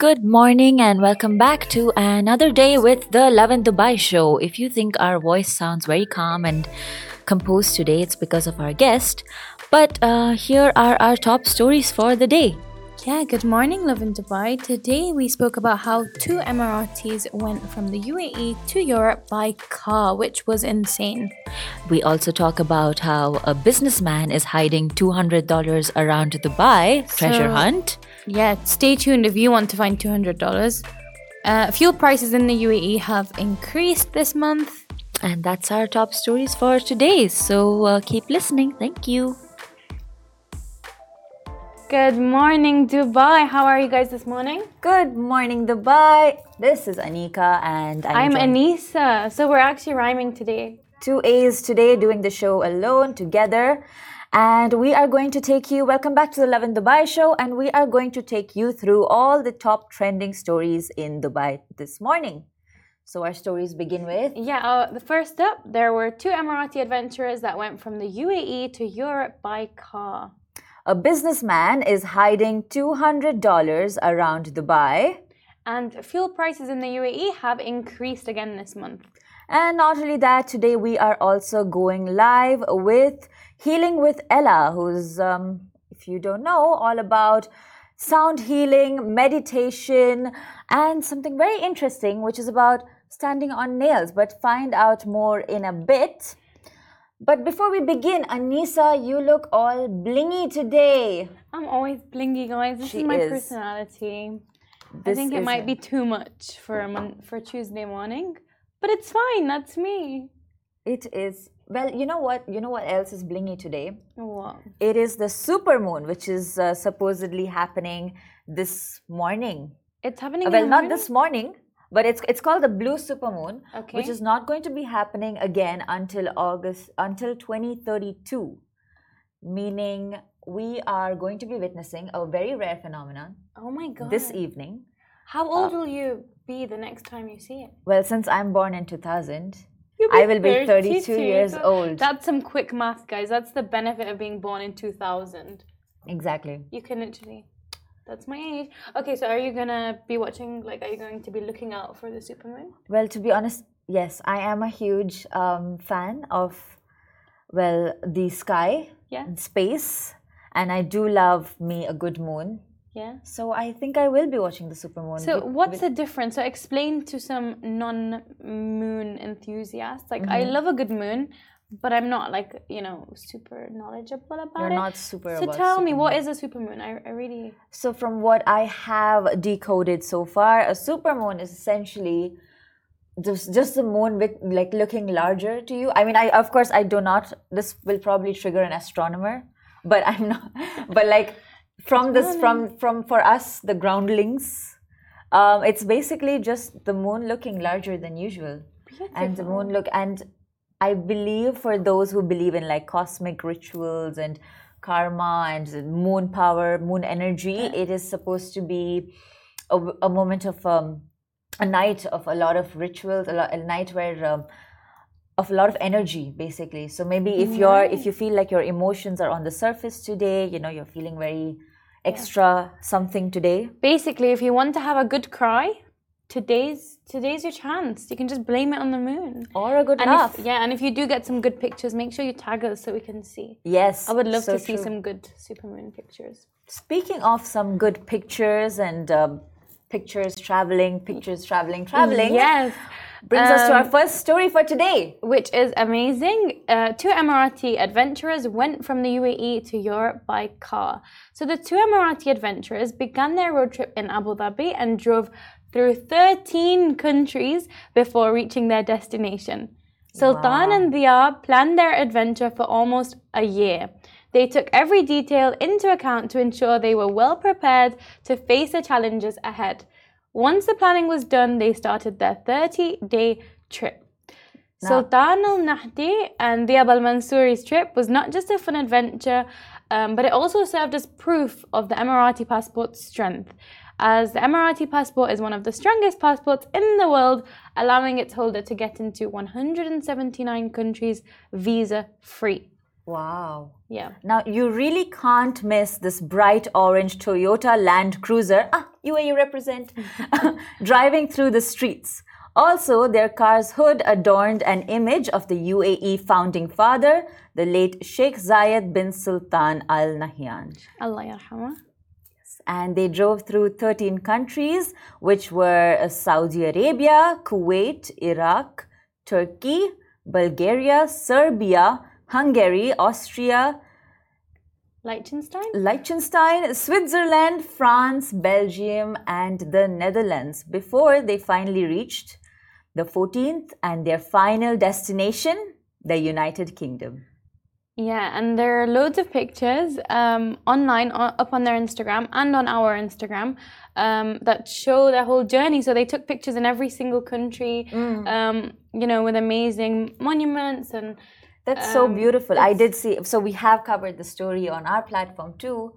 Good morning and welcome back to another day with the Lovin Dubai show. If you think our voice sounds very calm and composed today, it's because of our guest. But uh, here are our top stories for the day. Yeah, good morning, Lovin Dubai. Today we spoke about how two Emiratis went from the UAE to Europe by car, which was insane. We also talk about how a businessman is hiding $200 around Dubai, treasure So- hunt. Yeah, stay tuned if you want to find $200. Uh, fuel prices in the UAE have increased this month. And that's our top stories for today. So uh, keep listening. Thank you. Good morning, Dubai. How are you guys this morning? Good morning, Dubai. This is Anika and I'm joined- Anisa. So we're actually rhyming today. two A's today doing the show alone together. And we are going to take you, welcome back to the Lovin Dubai show, and we are going to take you through all the top trending stories in Dubai this morning. So our stories begin with Yeah, uh, the first up, there were two Emirati adventurers that went from the UAE to Europe by car. a businessman is hiding $200 around Dubai. And fuel prices in the UAE have increased again this month. And not only that, today we are also going live with Healing with Ella, who's, um, if you don't know, all about sound healing, meditation, and something very interesting, which is about standing on nails. But find out more in a bit. But before we begin, Anisa, you look all blingy today. I'm always blingy, guys. This She is my is. personality. I think it might be too much for a mon- for Tuesday morning, but it's fine. That's me. It is. Well, you know what? You know what else is blingy today? What? It is the supermoon, which is uh, supposedly happening this morning. It's happening. Uh, well, not morning? this morning, but it's it's called the blue supermoon, Okay. which is not going to be happening again until August until 2032, meaning we are going to be witnessing a very rare phenomenon Oh my god. this Uh, evening. How old will you be the next time you see it? Well, since I'm born in 2000, You'll I will be 32 years old. That's some quick math, guys. That's the benefit of being born in 2000. exactly. You can literally. That's my age. Okay, so are you gonna be watching? Like, are you going to be looking out for the supermoon? Well, to be honest, yes, I am a huge um, fan of, well, the sky Yeah. and space, and I do love me a good moon. Yeah. So I think I will be watching the supermoon. So with- what's with- the difference? So explain to some non-moon enthusiasts. Like I Mm-hmm. love a good moon, but I'm not like you know super knowledgeable about You're it. not super. so tell me, what is supermoon. is a supermoon? I, I really So from what I have decoded so far, a supermoon is essentially just just the moon with like looking larger to you. I mean, I of course I do not. This will probably trigger an astronomer, but I'm not. But like from this from from for us the groundlings, um, it's basically just the moon looking larger than usual, and the moon look and I believe for those who believe in like cosmic rituals and karma and moon power, moon energy, it is supposed to be a, a moment of um, a night of a lot of rituals, a, lot, a night where um, of a lot of energy, basically. So maybe if you're if you feel like your emotions are on the surface today, you know you're feeling very extra something today. basically, if you want to have a good cry, today's today's your chance. You can just blame it on the moon. Or a good And laugh. if, yeah, and if you do get some good pictures, make sure you tag us so we can see. Yes. I would love so to see some good supermoon pictures. Speaking of some good pictures and um, pictures traveling, pictures traveling, traveling. Yes. Brings us to our Um, first story for today. which is amazing. Uh, two Emirati adventurers went from the UAE to Europe by car. So the two Emirati adventurers began their road trip in Abu Dhabi and drove through 13 countries before reaching their destination. Sultan and Dia planned their adventure for almost a year. They took every detail into account to ensure they were well prepared to face the challenges ahead. Once the planning was done, they started their 30 day trip. Sultan al Nahdi and Diab al Mansouri's trip was not just a fun adventure, um, but it also served as proof of the Emirati passport's strength, as the Emirati passport is one of the strongest passports in the world, allowing its holder to get into 179 countries visa free. Wow. Yeah. Now, you really can't miss this bright orange Toyota Land Cruiser, ah, UAE represent, driving through the streets. Also, their car's hood adorned an image of the UAE founding father, the late Sheikh Zayed bin Sultan Al Nahyan. Allah yarhamah. And they drove through 13 countries, which were uh, Saudi Arabia, Kuwait, Iraq, Turkey, Bulgaria, Serbia, Hungary, Austria, Liechtenstein? Liechtenstein, Switzerland, France, Belgium, and the Netherlands before they finally reached the 14th and their final destination, the United Kingdom. Yeah, and there are loads of pictures um, online up on their Instagram and on our Instagram um, that show their whole journey. So they took pictures in every single country, um, you know, with amazing monuments and That's so Um, beautiful. I did see, so we have covered the story on our platform too.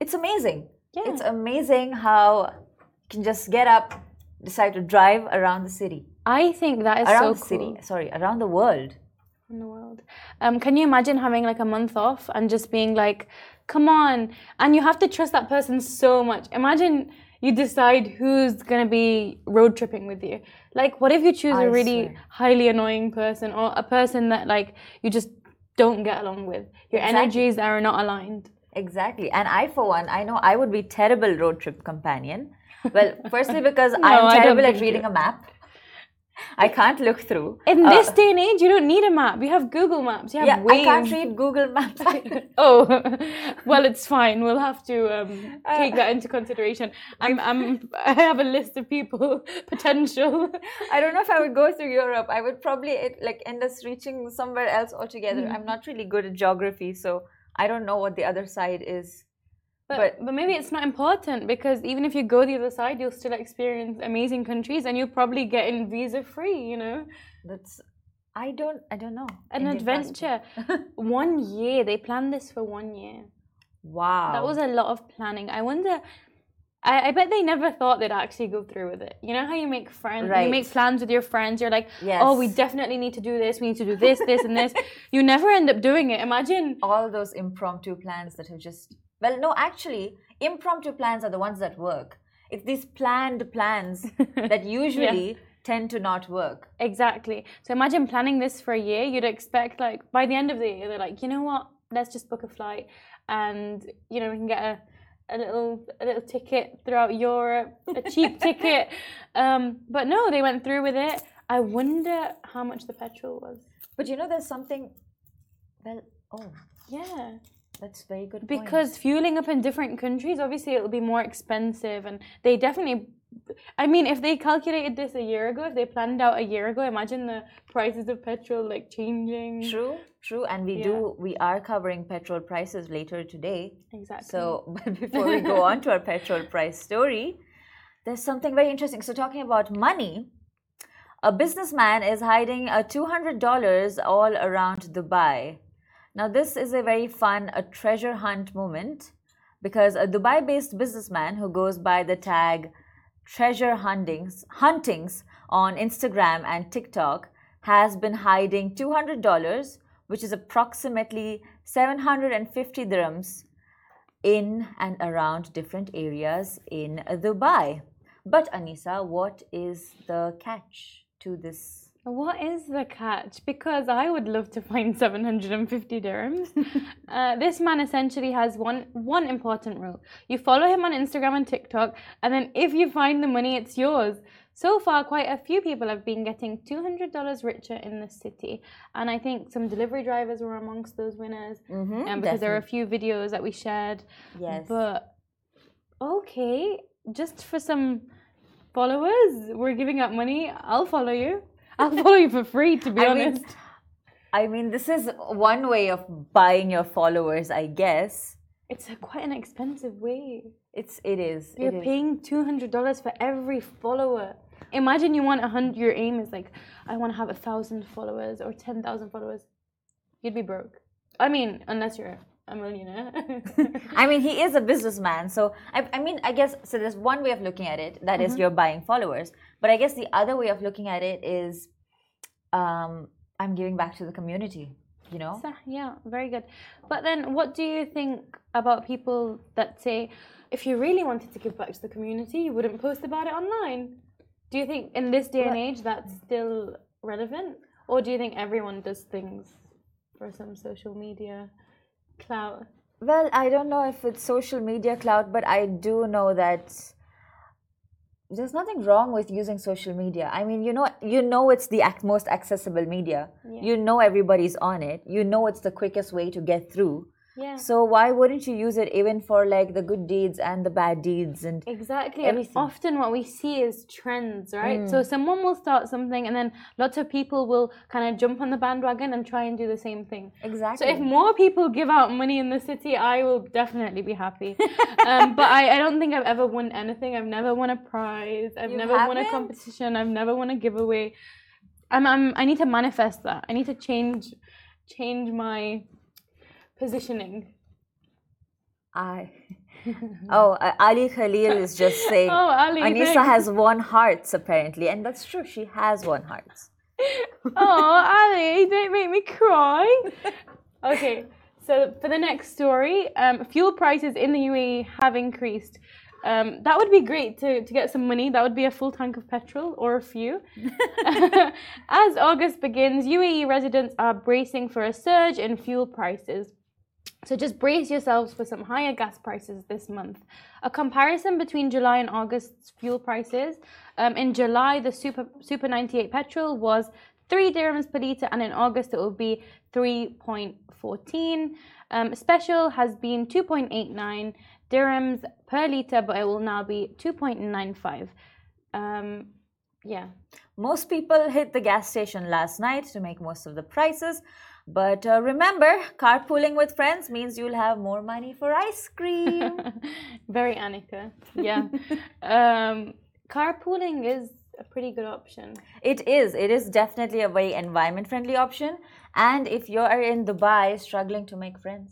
It's amazing. Yeah. It's amazing how you can just get up, decide to drive around the city. I think that is around so the city, sorry, around the world. in the world. Um, can you imagine having like a month off and just being like, "Come on!" And you have to trust that person so much. Imagine you decide who's gonna be road tripping with you. Like, what if you choose I a really swear. highly annoying person or a person that like you just don't get along with? Your Exactly. energies are not aligned. Exactly. And I, for one, I know I would be terrible road trip companion. Well, firstly, because No, I'm terrible at reading a map. I can't look through. In Uh, this day and age, you don't need a map. You have Google Maps. You have yeah, I can't read Google Maps. oh, well, it's fine. We'll have to um, Uh, take that into consideration. I'm, I'm, I have a list of people potential. I don't know if I would go through Europe. I would probably like end us reaching somewhere else altogether. Mm-hmm. I'm not really good at geography, so I don't know what the other side is. But, But- but maybe it's not important because even if you go the other side, you'll still experience amazing countries, and you'll probably get in visa free. You know, That's I don't I don't know. an adventure. one year they planned this for one year. Wow. That was a lot of planning. I wonder. I, I bet they never thought they'd actually go through with it. You know how you make friends, Right. you make plans with your friends. You're like, Yes. oh, we definitely need to do this. We need to do this, this, and this. You never end up doing it. Imagine. all those impromptu plans that have just well no actually impromptu plans are the ones that work it's these planned plans that usually tend to not work Exactly. So imagine planning this for a year. You'd expect like by the end of the year, they're like, you know what? Let's just book a flight, and you know we can get a, a little a little ticket throughout Europe, a cheap ticket. Um, but no, they went through with it. I wonder how much the petrol was. but you know there's something well oh Yeah, that's very good point. because fueling up in different countries, obviously it'll be more expensive, and they definitely. I mean, if they calculated this a year ago, if they planned out a year ago, imagine the prices of petrol like changing. true true and we Yeah. do we are covering petrol prices later today Exactly. So, but before we go on to our petrol price story, there's something very interesting. So, talking about money, a businessman is hiding a $200 all around Dubai. Now, this is a very fun, a treasure hunt moment because a Dubai based businessman who goes by the tag treasure huntings, huntings on Instagram and TikTok has been hiding $200, which is approximately 750 dirhams in and around different areas in Dubai. But Anisa, what is the catch to this? What is the catch? Because I would love to find 750 dirhams. uh, this man essentially has one one important rule. You follow him on Instagram and TikTok, and then if you find the money, it's yours. So far, quite a few people have been getting $200 richer in the city. And I think some delivery drivers were amongst those winners. Mm-hmm, um, because there are a few videos that we shared. Yes. But okay, just for some followers, we're giving up money. I'll follow you. I'll follow you for free, to be I honest. mean, I mean, this is one way of buying your followers, I guess. it's a, quite an expensive way. It's it is. You're it is. paying two hundred dollars for every follower. Imagine you want a hundred. Your aim is like, I want to have a thousand followers or ten thousand followers. You'd be broke. I mean, unless you're a millionaire. I mean, he is a businessman, so I, I mean, I guess so. There's one way of looking at it that is you're buying followers, but I guess the other way of looking at it is, um, I'm giving back to the community you know So, yeah, very good. But then, what do you think about people that say, if you really wanted to give back to the community, you wouldn't post about it online? Do you think in this day and age that's still relevant? Or do you think everyone does things for some social media clout? Well, I don't know if it's social media cloud, but I do know that there's nothing wrong with using social media. I mean, you know, you know it's the most accessible media. Yeah. You know everybody's on it. You know it's the quickest way to get through. Yeah. So why wouldn't you use it even for like the good deeds and the bad deeds and Exactly. And Everything. Mm. often what we see is trends, right? So someone will start something and then lots of people will kind of jump on the bandwagon and try and do the same thing. Exactly so if more people give out money in the city, I will definitely be happy. um, but I, I don't think I've ever won anything. I've never won a prize. I've You never won a competition. I've never won a giveaway. I'm, I'm, I need to manifest that. I need to change change my positioning. I oh uh, Ali Khalil is just saying. Oh, Ali, Anisa thanks. has one heart apparently, and that's true. She has one heart. Oh, Ali, don't make me cry. Okay, so for the next story, um, fuel prices in the UAE have increased. Um, that would be great to, to get some money. That would be a full tank of petrol or a few. As August begins, UAE residents are bracing for a surge in fuel prices. So just brace yourselves for some higher gas prices this month. A comparison between July and August's fuel prices. Um, in July, the Super Super 98 petrol was three dirhams per liter, and in August it will be 3.14. Um, special has been 2.89 dirhams per liter, but it will now be 2.95. Um, yeah. Most people hit the gas station last night to make most of the prices. But uh, remember, carpooling with friends means you'll have more money for ice cream. Very Annika. Yeah. um, carpooling is a pretty good option. it is. It is definitely a very environment friendly option. And if you're in Dubai struggling to make friends,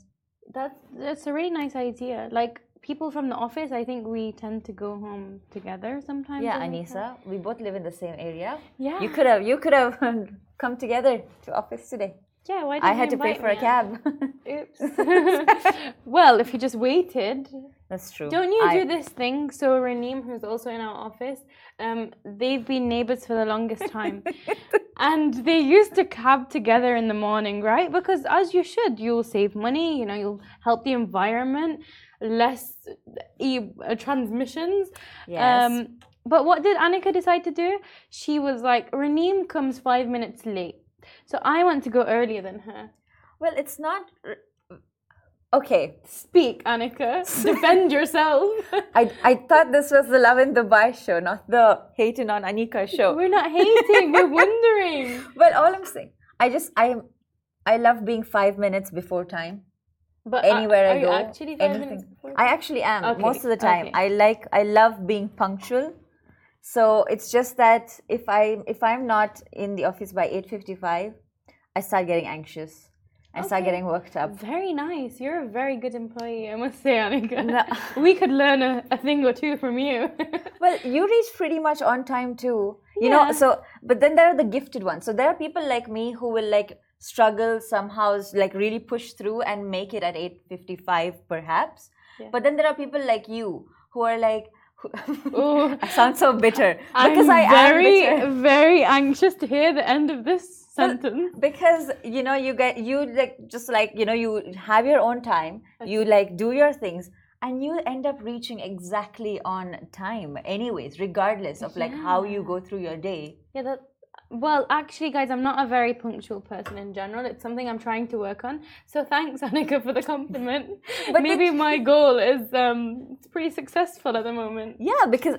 That's that's a really nice idea. Like people from the office, I think we tend to go home together sometimes. yeah, Anisa, we both live in the same area. Yeah. You could have you could have come together to office today. Yeah, why didn't I had to pay for a cab. Oops. well, if you just waited. That's true. Don't you I- do this thing? So Raneem, who's also in our office, um, they've been neighbors for the longest time. and they used to cab together in the morning, right? Because as you should, you'll save money, you know, you'll help the environment, less e- uh, transmissions. Yes. Um, but what did Annika decide to do? She was like, Raneem comes five minutes late. So I want to go earlier than her. well, it's not. Okay, Speak, Annika. Defend yourself. I, I thought this was the Lovin Dubai show, not the Hating on Anika show. We're not hating, we're wondering. But all I'm saying, I just I am I love being five minutes before time. But uh, Anywhere are I you go, actually anything. I actually am Okay, most of the time. okay. I like I love being punctual. So it's just that if I if I'm not in the office by eight fifty five, I start getting anxious. I start Okay. getting worked up. Very nice. You're a very good employee, I must say, Annika. No. We could learn a, a thing or two from you. Well, you reach pretty much on time too. You know, so but then there are the gifted ones. So there are people like me who will like struggle somehow like really push through and make it at 8:55 perhaps. Yeah. But then there are people like you who are like. I sound so bitter because I'm I very, am bitter. very anxious to hear the end of this sentence. because you know you get you like just like you know you have your own time you like do your things and you end up reaching exactly on time anyways regardless of like how you go through your day Yeah, that. Well, actually, guys, I'm not a very punctual person in general. It's something I'm trying to work on. So thanks, Annika, for the compliment. But Maybe the- my goal is um, it's pretty successful at the moment. yeah because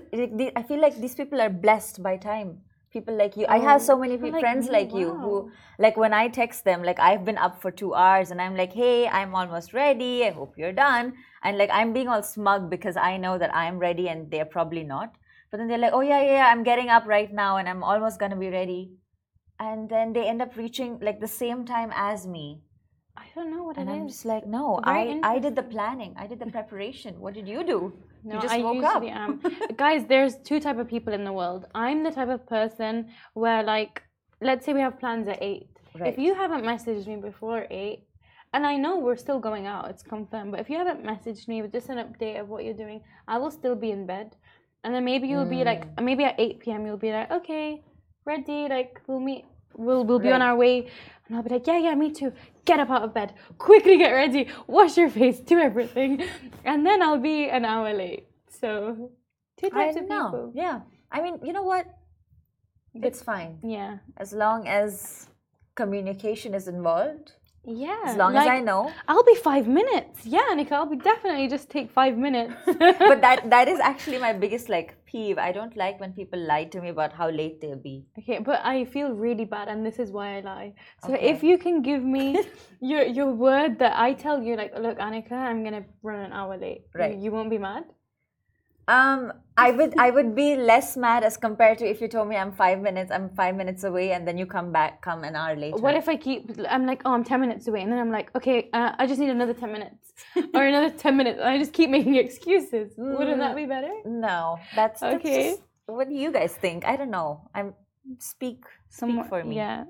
i feel like these people are blessed by time people like you i have so many people pe- like friends me, like you who like when i text them like i've been up for two hours and i'm like hey i'm almost ready i hope you're done and like i'm being all smug because i know that i'm ready and they're probably not but then they're like oh yeah yeah, yeah i'm getting up right now and i'm almost gonna be ready and then they end up reaching like the same time as me I don't know what and it i'm is. just like no Very i i did the planning i did the preparation what did you do No, you just I woke usually up am. Um, guys, there's two type of people in the world. I'm the type of person where like let's say we have plans at 8 Right. If you haven't messaged me before eight, and I know we're still going out, it's confirmed. But if you haven't messaged me with just an update of what you're doing, I will still be in bed. And then maybe you'll be like, Mm. maybe at 8 p.m. you'll be like, okay, ready, like we'll meet, we'll we'll be on our way. And I'll be like, yeah, yeah, me too. Get up out of bed, quickly get ready, wash your face, do everything, and then I'll be an hour late. So, two I types of know. people. Yeah. I mean, you know what? It's fine Yeah, as long as communication is involved. Yeah. As long as I know. I'll be five minutes. Yeah, Nika, I'll be definitely just take five minutes. but that that is actually my biggest like peeve. I don't like when people lie to me about how late they'll be. okay, but I feel really bad, and this is why I lie. So Okay. if you can give me your your word that I tell you, like, look, Annika, I'm gonna run an hour late. you- Right. You won't be mad. Um, I would I would be less mad as compared to if you told me I'm five minutes, I'm five minutes away, and then you come back, come an hour later. What if I keep? I'm like, oh, I'm ten minutes away, and then I'm like, okay, uh, I just need another ten minutes, or another ten minutes. I just keep making excuses. Wouldn't that be better? No, that's, that's Okay. just- what do you guys think? I don't know. I'm speak speak for me. Yeah,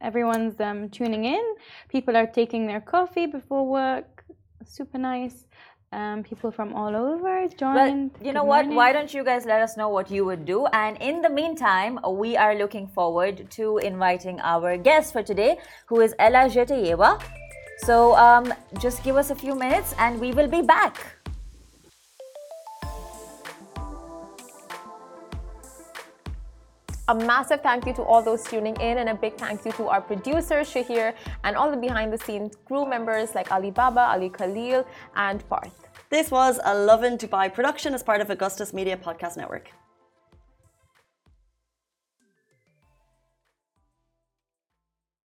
everyone's um, tuning in. People are taking their coffee before work. Super nice. Um, people from all over Well, joined. you know Good what? morning. Why don't you guys let us know what you would do? And in the meantime, we are looking forward to inviting our guest for today, who is Ella Jetayeva. So um, just give us a few minutes and we will be back. A massive thank you to all those tuning in, and a big thank you to our producer Shahir and all the behind the scenes crew members like Ali Baba, Ali Khalil, and Parth. This was a Lovin Dubai production as part of Augustus Media Podcast Network.